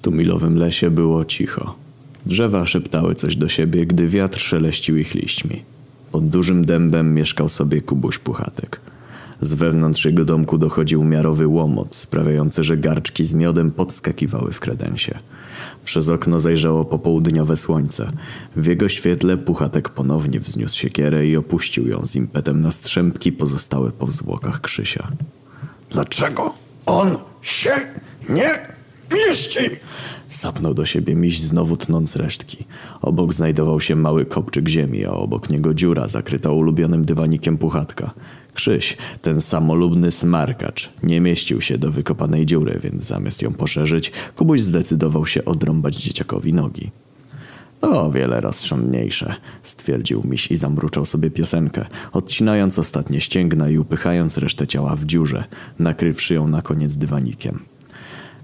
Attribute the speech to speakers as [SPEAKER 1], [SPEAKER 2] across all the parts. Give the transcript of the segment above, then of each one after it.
[SPEAKER 1] stumilowym lesie było cicho. Drzewa szeptały coś do siebie, gdy wiatr szeleścił ich liśćmi. Pod dużym dębem mieszkał sobie Kubuś Puchatek. Z wewnątrz jego domku dochodził miarowy łomot, sprawiający, że garczki z miodem podskakiwały w kredensie. Przez okno zajrzało popołudniowe słońce. W jego świetle Puchatek ponownie wzniósł siekierę i opuścił ją z impetem na strzępki pozostałe po zwłokach Krzysia.
[SPEAKER 2] Dlaczego on się nie mieści?
[SPEAKER 1] Sapnął do siebie miś znowu tnąc resztki. Obok znajdował się mały kopczyk ziemi, a obok niego dziura zakryta ulubionym dywanikiem puchatka. Krzyś, ten samolubny smarkacz, nie mieścił się do wykopanej dziury, więc zamiast ją poszerzyć, Kubuś zdecydował się odrąbać dzieciakowi nogi. To o wiele rozsądniejsze, stwierdził miś i zamruczał sobie piosenkę, odcinając ostatnie ścięgna i upychając resztę ciała w dziurze, nakrywszy ją na koniec dywanikiem.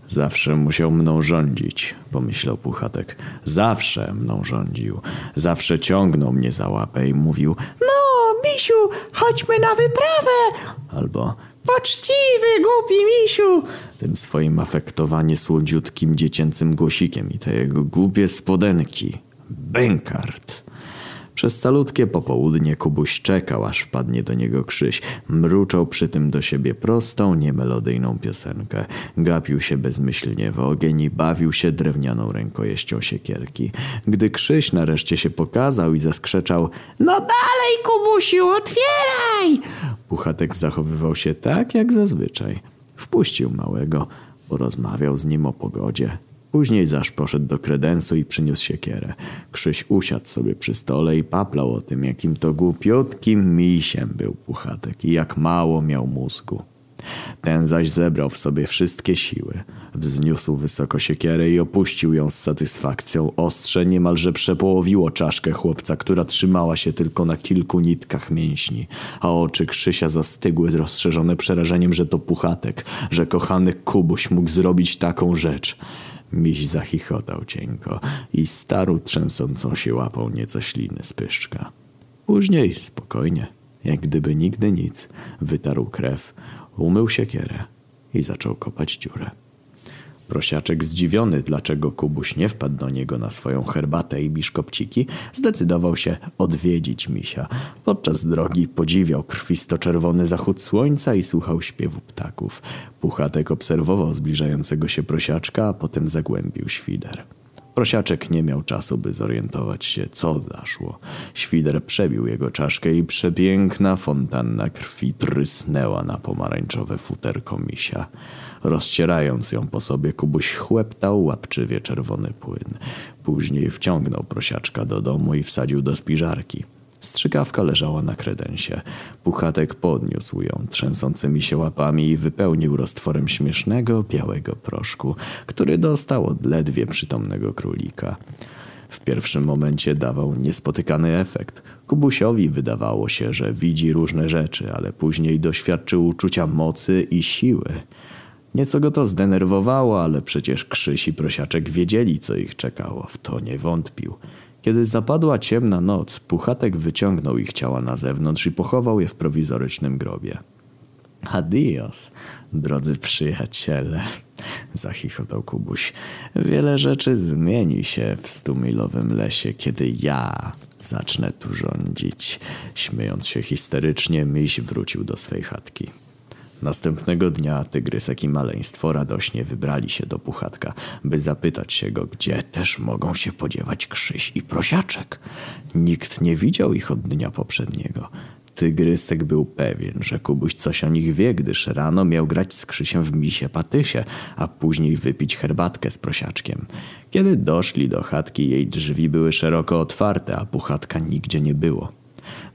[SPEAKER 1] Zawsze musiał mną rządzić, pomyślał Puchatek. Zawsze mną rządził. Zawsze ciągnął mnie za łapę i mówił
[SPEAKER 3] No, misiu, chodźmy na wyprawę!
[SPEAKER 1] albo
[SPEAKER 3] Poczciwy, głupi misiu!
[SPEAKER 1] tym swoim afektowanie słodziutkim dziecięcym głosikiem i te jego głupie spodenki. Bękart. Przez calutkie popołudnie Kubuś czekał, aż wpadnie do niego Krzyś. Mruczał przy tym do siebie prostą, niemelodyjną piosenkę. Gapił się bezmyślnie w ogień i bawił się drewnianą rękojeścią siekierki. Gdy Krzyś nareszcie się pokazał i zaskrzeczał
[SPEAKER 3] No dalej, Kubusiu, otwieraj!
[SPEAKER 1] Puchatek zachowywał się tak jak zazwyczaj. Wpuścił małego, porozmawiał z nim o pogodzie. Później zaś poszedł do kredensu i przyniósł siekierę. Krzyś usiadł sobie przy stole i paplał o tym, jakim to głupiutkim misiem był Puchatek i jak mało miał mózgu. Ten zaś zebrał w sobie wszystkie siły. Wzniósł wysoko siekierę i opuścił ją z satysfakcją. Ostrze niemalże przepołowiło czaszkę chłopca, która trzymała się tylko na kilku nitkach mięśni, a oczy Krzysia zastygły rozszerzone przerażeniem, że to puchatek, że kochany Kubuś mógł zrobić taką rzecz. Miś zachichotał cienko i starł trzęsącą się łapą nieco śliny z pyszczka. Później spokojnie, jak gdyby nigdy nic, wytarł krew, umył siekierę i zaczął kopać dziurę. Prosiaczek zdziwiony, dlaczego Kubuś nie wpadł do niego na swoją herbatę i biszkopciki, zdecydował się odwiedzić misia. Podczas drogi podziwiał krwisto-czerwony zachód słońca i słuchał śpiewu ptaków. Puchatek obserwował zbliżającego się prosiaczka, a potem zagłębił świder. Prosiaczek nie miał czasu, by zorientować się, co zaszło. Świder przebił jego czaszkę i przepiękna fontanna krwi trysnęła na pomarańczowe futerko misia. Rozcierając ją po sobie, Kubuś chłeptał łapczywie czerwony płyn. Później wciągnął prosiaczka do domu i wsadził do spiżarki. Strzykawka leżała na kredensie. Puchatek podniósł ją trzęsącymi się łapami i wypełnił roztworem śmiesznego, białego proszku, który dostał od ledwie przytomnego królika. W pierwszym momencie dawał niespotykany efekt. Kubusiowi wydawało się, że widzi różne rzeczy, ale później doświadczył uczucia mocy i siły. Nieco go to zdenerwowało, ale przecież Krzyś i Prosiaczek wiedzieli, co ich czekało. W to nie wątpił. Kiedy zapadła ciemna noc, Puchatek wyciągnął ich ciała na zewnątrz i pochował je w prowizorycznym grobie. Adios, drodzy przyjaciele, zachichotał Kubuś. Wiele rzeczy zmieni się w stumilowym lesie, kiedy ja zacznę tu rządzić. Śmiejąc się histerycznie, miś wrócił do swej chatki. Następnego dnia tygrysek i maleństwo radośnie wybrali się do Puchatka, by zapytać się go, gdzie też mogą się podziewać Krzyś i Prosiaczek. Nikt nie widział ich od dnia poprzedniego. Tygrysek był pewien, że Kubuś coś o nich wie, gdyż rano miał grać z Krzysiem w misie patysie, a później wypić herbatkę z prosiaczkiem. Kiedy doszli do chatki, jej drzwi były szeroko otwarte, a Puchatka nigdzie nie było.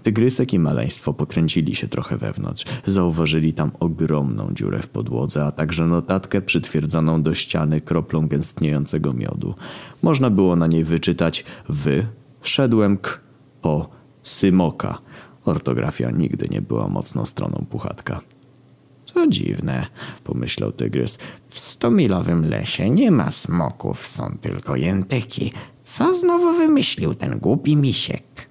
[SPEAKER 1] Tygrysek i maleństwo pokręcili się trochę wewnątrz. Zauważyli tam ogromną dziurę w podłodze, a także notatkę przytwierdzoną do ściany kroplą gęstniejącego miodu. Można było na niej wyczytać wy, szedłem k, po, symoka. Ortografia nigdy nie była mocną stroną puchatka.
[SPEAKER 3] To dziwne, pomyślał tygrys. W stomilowym lesie nie ma smoków, są tylko jętyki. Co znowu wymyślił ten głupi misiek?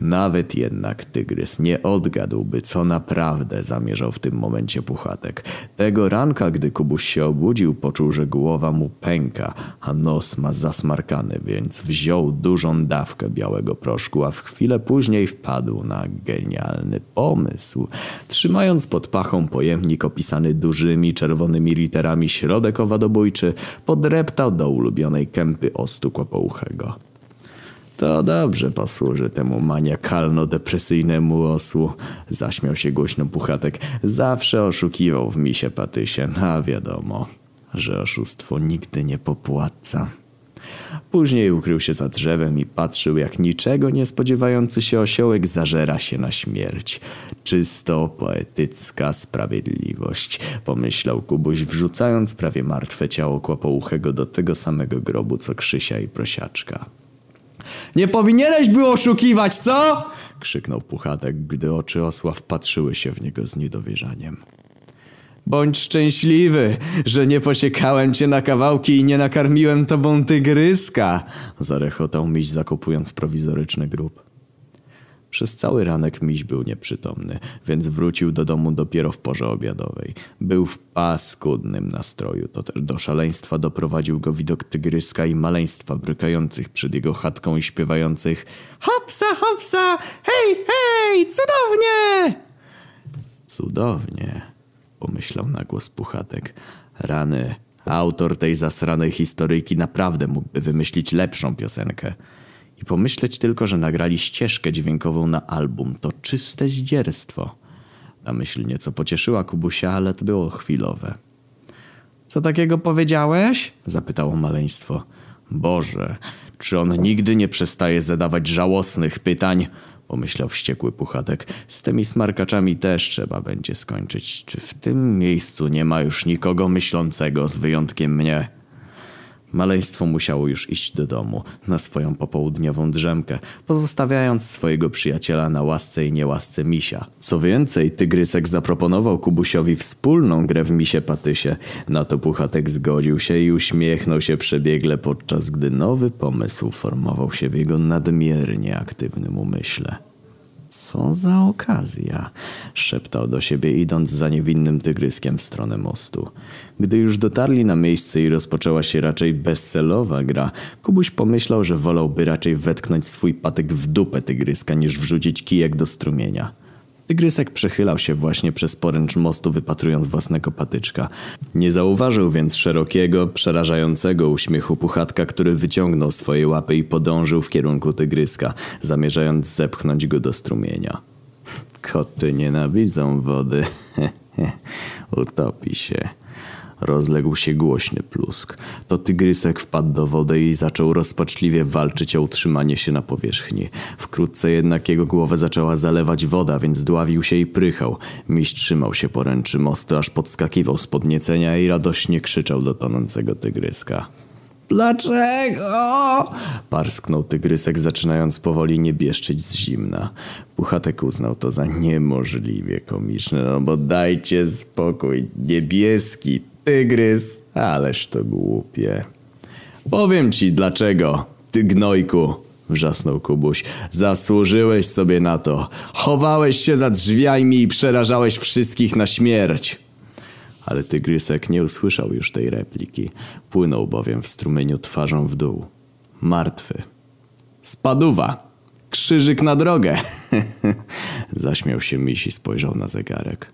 [SPEAKER 1] Nawet jednak tygrys nie odgadłby, co naprawdę zamierzał w tym momencie Puchatek. Tego ranka, gdy Kubuś się obudził, poczuł, że głowa mu pęka, a nos ma zasmarkany, więc wziął dużą dawkę białego proszku, a w chwilę później wpadł na genialny pomysł. Trzymając pod pachą pojemnik opisany dużymi czerwonymi literami środek owadobójczy, podreptał do ulubionej kępy ostu kłopouchego. To dobrze posłuży temu maniakalno-depresyjnemu osłu. Zaśmiał się głośno Puchatek. Zawsze oszukiwał w misie patysie, a wiadomo, że oszustwo nigdy nie popłaca. Później ukrył się za drzewem i patrzył, jak niczego nie spodziewający się osiołek zażera się na śmierć. Czysto poetycka sprawiedliwość, pomyślał Kubuś, wrzucając prawie martwe ciało kłopouchego do tego samego grobu, co Krzysia i Prosiaczka.
[SPEAKER 3] Nie powinieneś było oszukiwać, co?
[SPEAKER 1] krzyknął Puchatek, gdy oczy osła wpatrzyły się w niego z niedowierzaniem.
[SPEAKER 3] Bądź szczęśliwy, że nie posiekałem cię na kawałki i nie nakarmiłem tobą tygryska,
[SPEAKER 1] zarechotał miś zakopując prowizoryczny grób. Przez cały ranek miś był nieprzytomny, więc wrócił do domu dopiero w porze obiadowej. Był w paskudnym nastroju. To też do szaleństwa doprowadził go widok tygryska i maleństwa brykających przed jego chatką i śpiewających
[SPEAKER 3] Hopsa, hopsa, hej, hej, cudownie!
[SPEAKER 1] Cudownie, pomyślał na głos Puchatek. Rany, autor tej zasranej historyjki naprawdę mógłby wymyślić lepszą piosenkę. I pomyśleć tylko, że nagrali ścieżkę dźwiękową na album. To czyste zdzierstwo. Ta myśl nieco pocieszyła Kubusia, ale to było chwilowe.
[SPEAKER 3] Co takiego powiedziałeś?
[SPEAKER 1] Zapytało maleństwo. Boże, czy on nigdy nie przestaje zadawać żałosnych pytań? Pomyślał wściekły Puchatek. Z tymi smarkaczami też trzeba będzie skończyć. Czy w tym miejscu nie ma już nikogo myślącego z wyjątkiem mnie? Maleństwo musiało już iść do domu, na swoją popołudniową drzemkę, pozostawiając swojego przyjaciela na łasce i niełasce misia. Co więcej, Tygrysek zaproponował Kubusiowi wspólną grę w misie patysie. Na to Puchatek zgodził się i uśmiechnął się przebiegle, podczas gdy nowy pomysł formował się w jego nadmiernie aktywnym umyśle. Co za okazja, szeptał do siebie idąc za niewinnym tygryskiem w stronę mostu. Gdy już dotarli na miejsce i rozpoczęła się raczej bezcelowa gra, Kubuś pomyślał, że wolałby raczej wetknąć swój patyk w dupę tygryska niż wrzucić kijek do strumienia. Tygrysek przechylał się właśnie przez poręcz mostu, wypatrując własnego patyczka. Nie zauważył więc szerokiego, przerażającego uśmiechu puchatka, który wyciągnął swoje łapy i podążył w kierunku tygryska, zamierzając zepchnąć go do strumienia. Koty nienawidzą wody. Utopi się. Rozległ się głośny plusk. To tygrysek wpadł do wody i zaczął rozpaczliwie walczyć o utrzymanie się na powierzchni. Wkrótce jednak jego głowę zaczęła zalewać woda, więc dławił się i prychał. Miś trzymał się poręczy mostu, aż podskakiwał z podniecenia i radośnie krzyczał do tonącego tygryska.
[SPEAKER 3] Dlaczego?
[SPEAKER 1] Parsknął tygrysek, zaczynając powoli niebieszczyć z zimna. Puchatek uznał to za niemożliwie komiczne, no bo dajcie spokój, niebieski, Tygrys, ależ to głupie. Powiem ci dlaczego, ty gnojku, wrzasnął Kubuś. Zasłużyłeś sobie na to. Chowałeś się za drzwiami i przerażałeś wszystkich na śmierć. Ale tygrysek nie usłyszał już tej repliki. Płynął bowiem w strumieniu twarzą w dół. Martwy. Spaduwa! Krzyżyk na drogę! Zaśmiał się Misi, spojrzał na zegarek.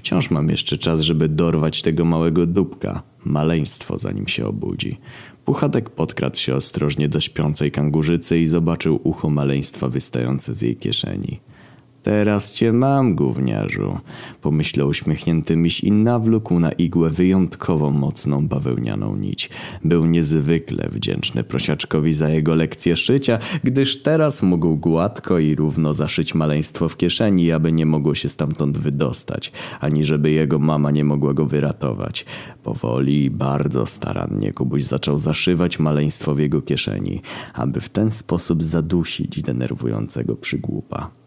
[SPEAKER 1] Wciąż mam jeszcze czas, żeby dorwać tego małego dupka. Maleństwo, zanim się obudzi. Puchatek podkradł się ostrożnie do śpiącej kangurzycy i zobaczył ucho maleństwa wystające z jej kieszeni. Teraz cię mam, gówniarzu, pomyślał uśmiechnięty miś i nawlókł na igłę wyjątkowo mocną bawełnianą nić. Był niezwykle wdzięczny prosiaczkowi za jego lekcję szycia, gdyż teraz mógł gładko i równo zaszyć maleństwo w kieszeni, aby nie mogło się stamtąd wydostać, ani żeby jego mama nie mogła go wyratować. Powoli i bardzo starannie Kubuś zaczął zaszywać maleństwo w jego kieszeni, aby w ten sposób zadusić denerwującego przygłupa.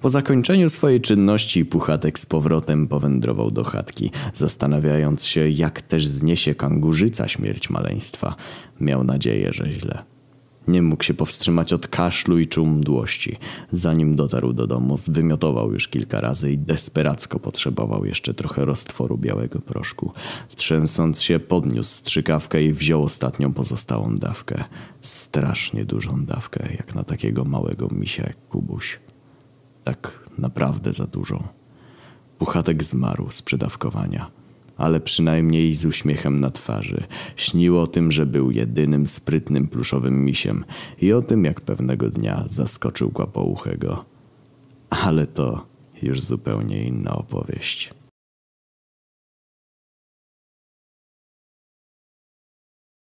[SPEAKER 1] Po zakończeniu swojej czynności Puchatek z powrotem powędrował do chatki, zastanawiając się, jak też zniesie kangurzyca śmierć maleństwa. Miał nadzieję, że źle. Nie mógł się powstrzymać od kaszlu i czuł mdłości. Zanim dotarł do domu, zwymiotował już kilka razy i desperacko potrzebował jeszcze trochę roztworu białego proszku. Trzęsąc się, podniósł strzykawkę i wziął ostatnią pozostałą dawkę. Strasznie dużą dawkę, jak na takiego małego misia jak Kubuś. Tak naprawdę za dużą. Puchatek zmarł z przedawkowania, ale przynajmniej z uśmiechem na twarzy. Śnił o tym, że był jedynym sprytnym pluszowym misiem i o tym, jak pewnego dnia zaskoczył kłapouchego. Ale to już zupełnie inna opowieść.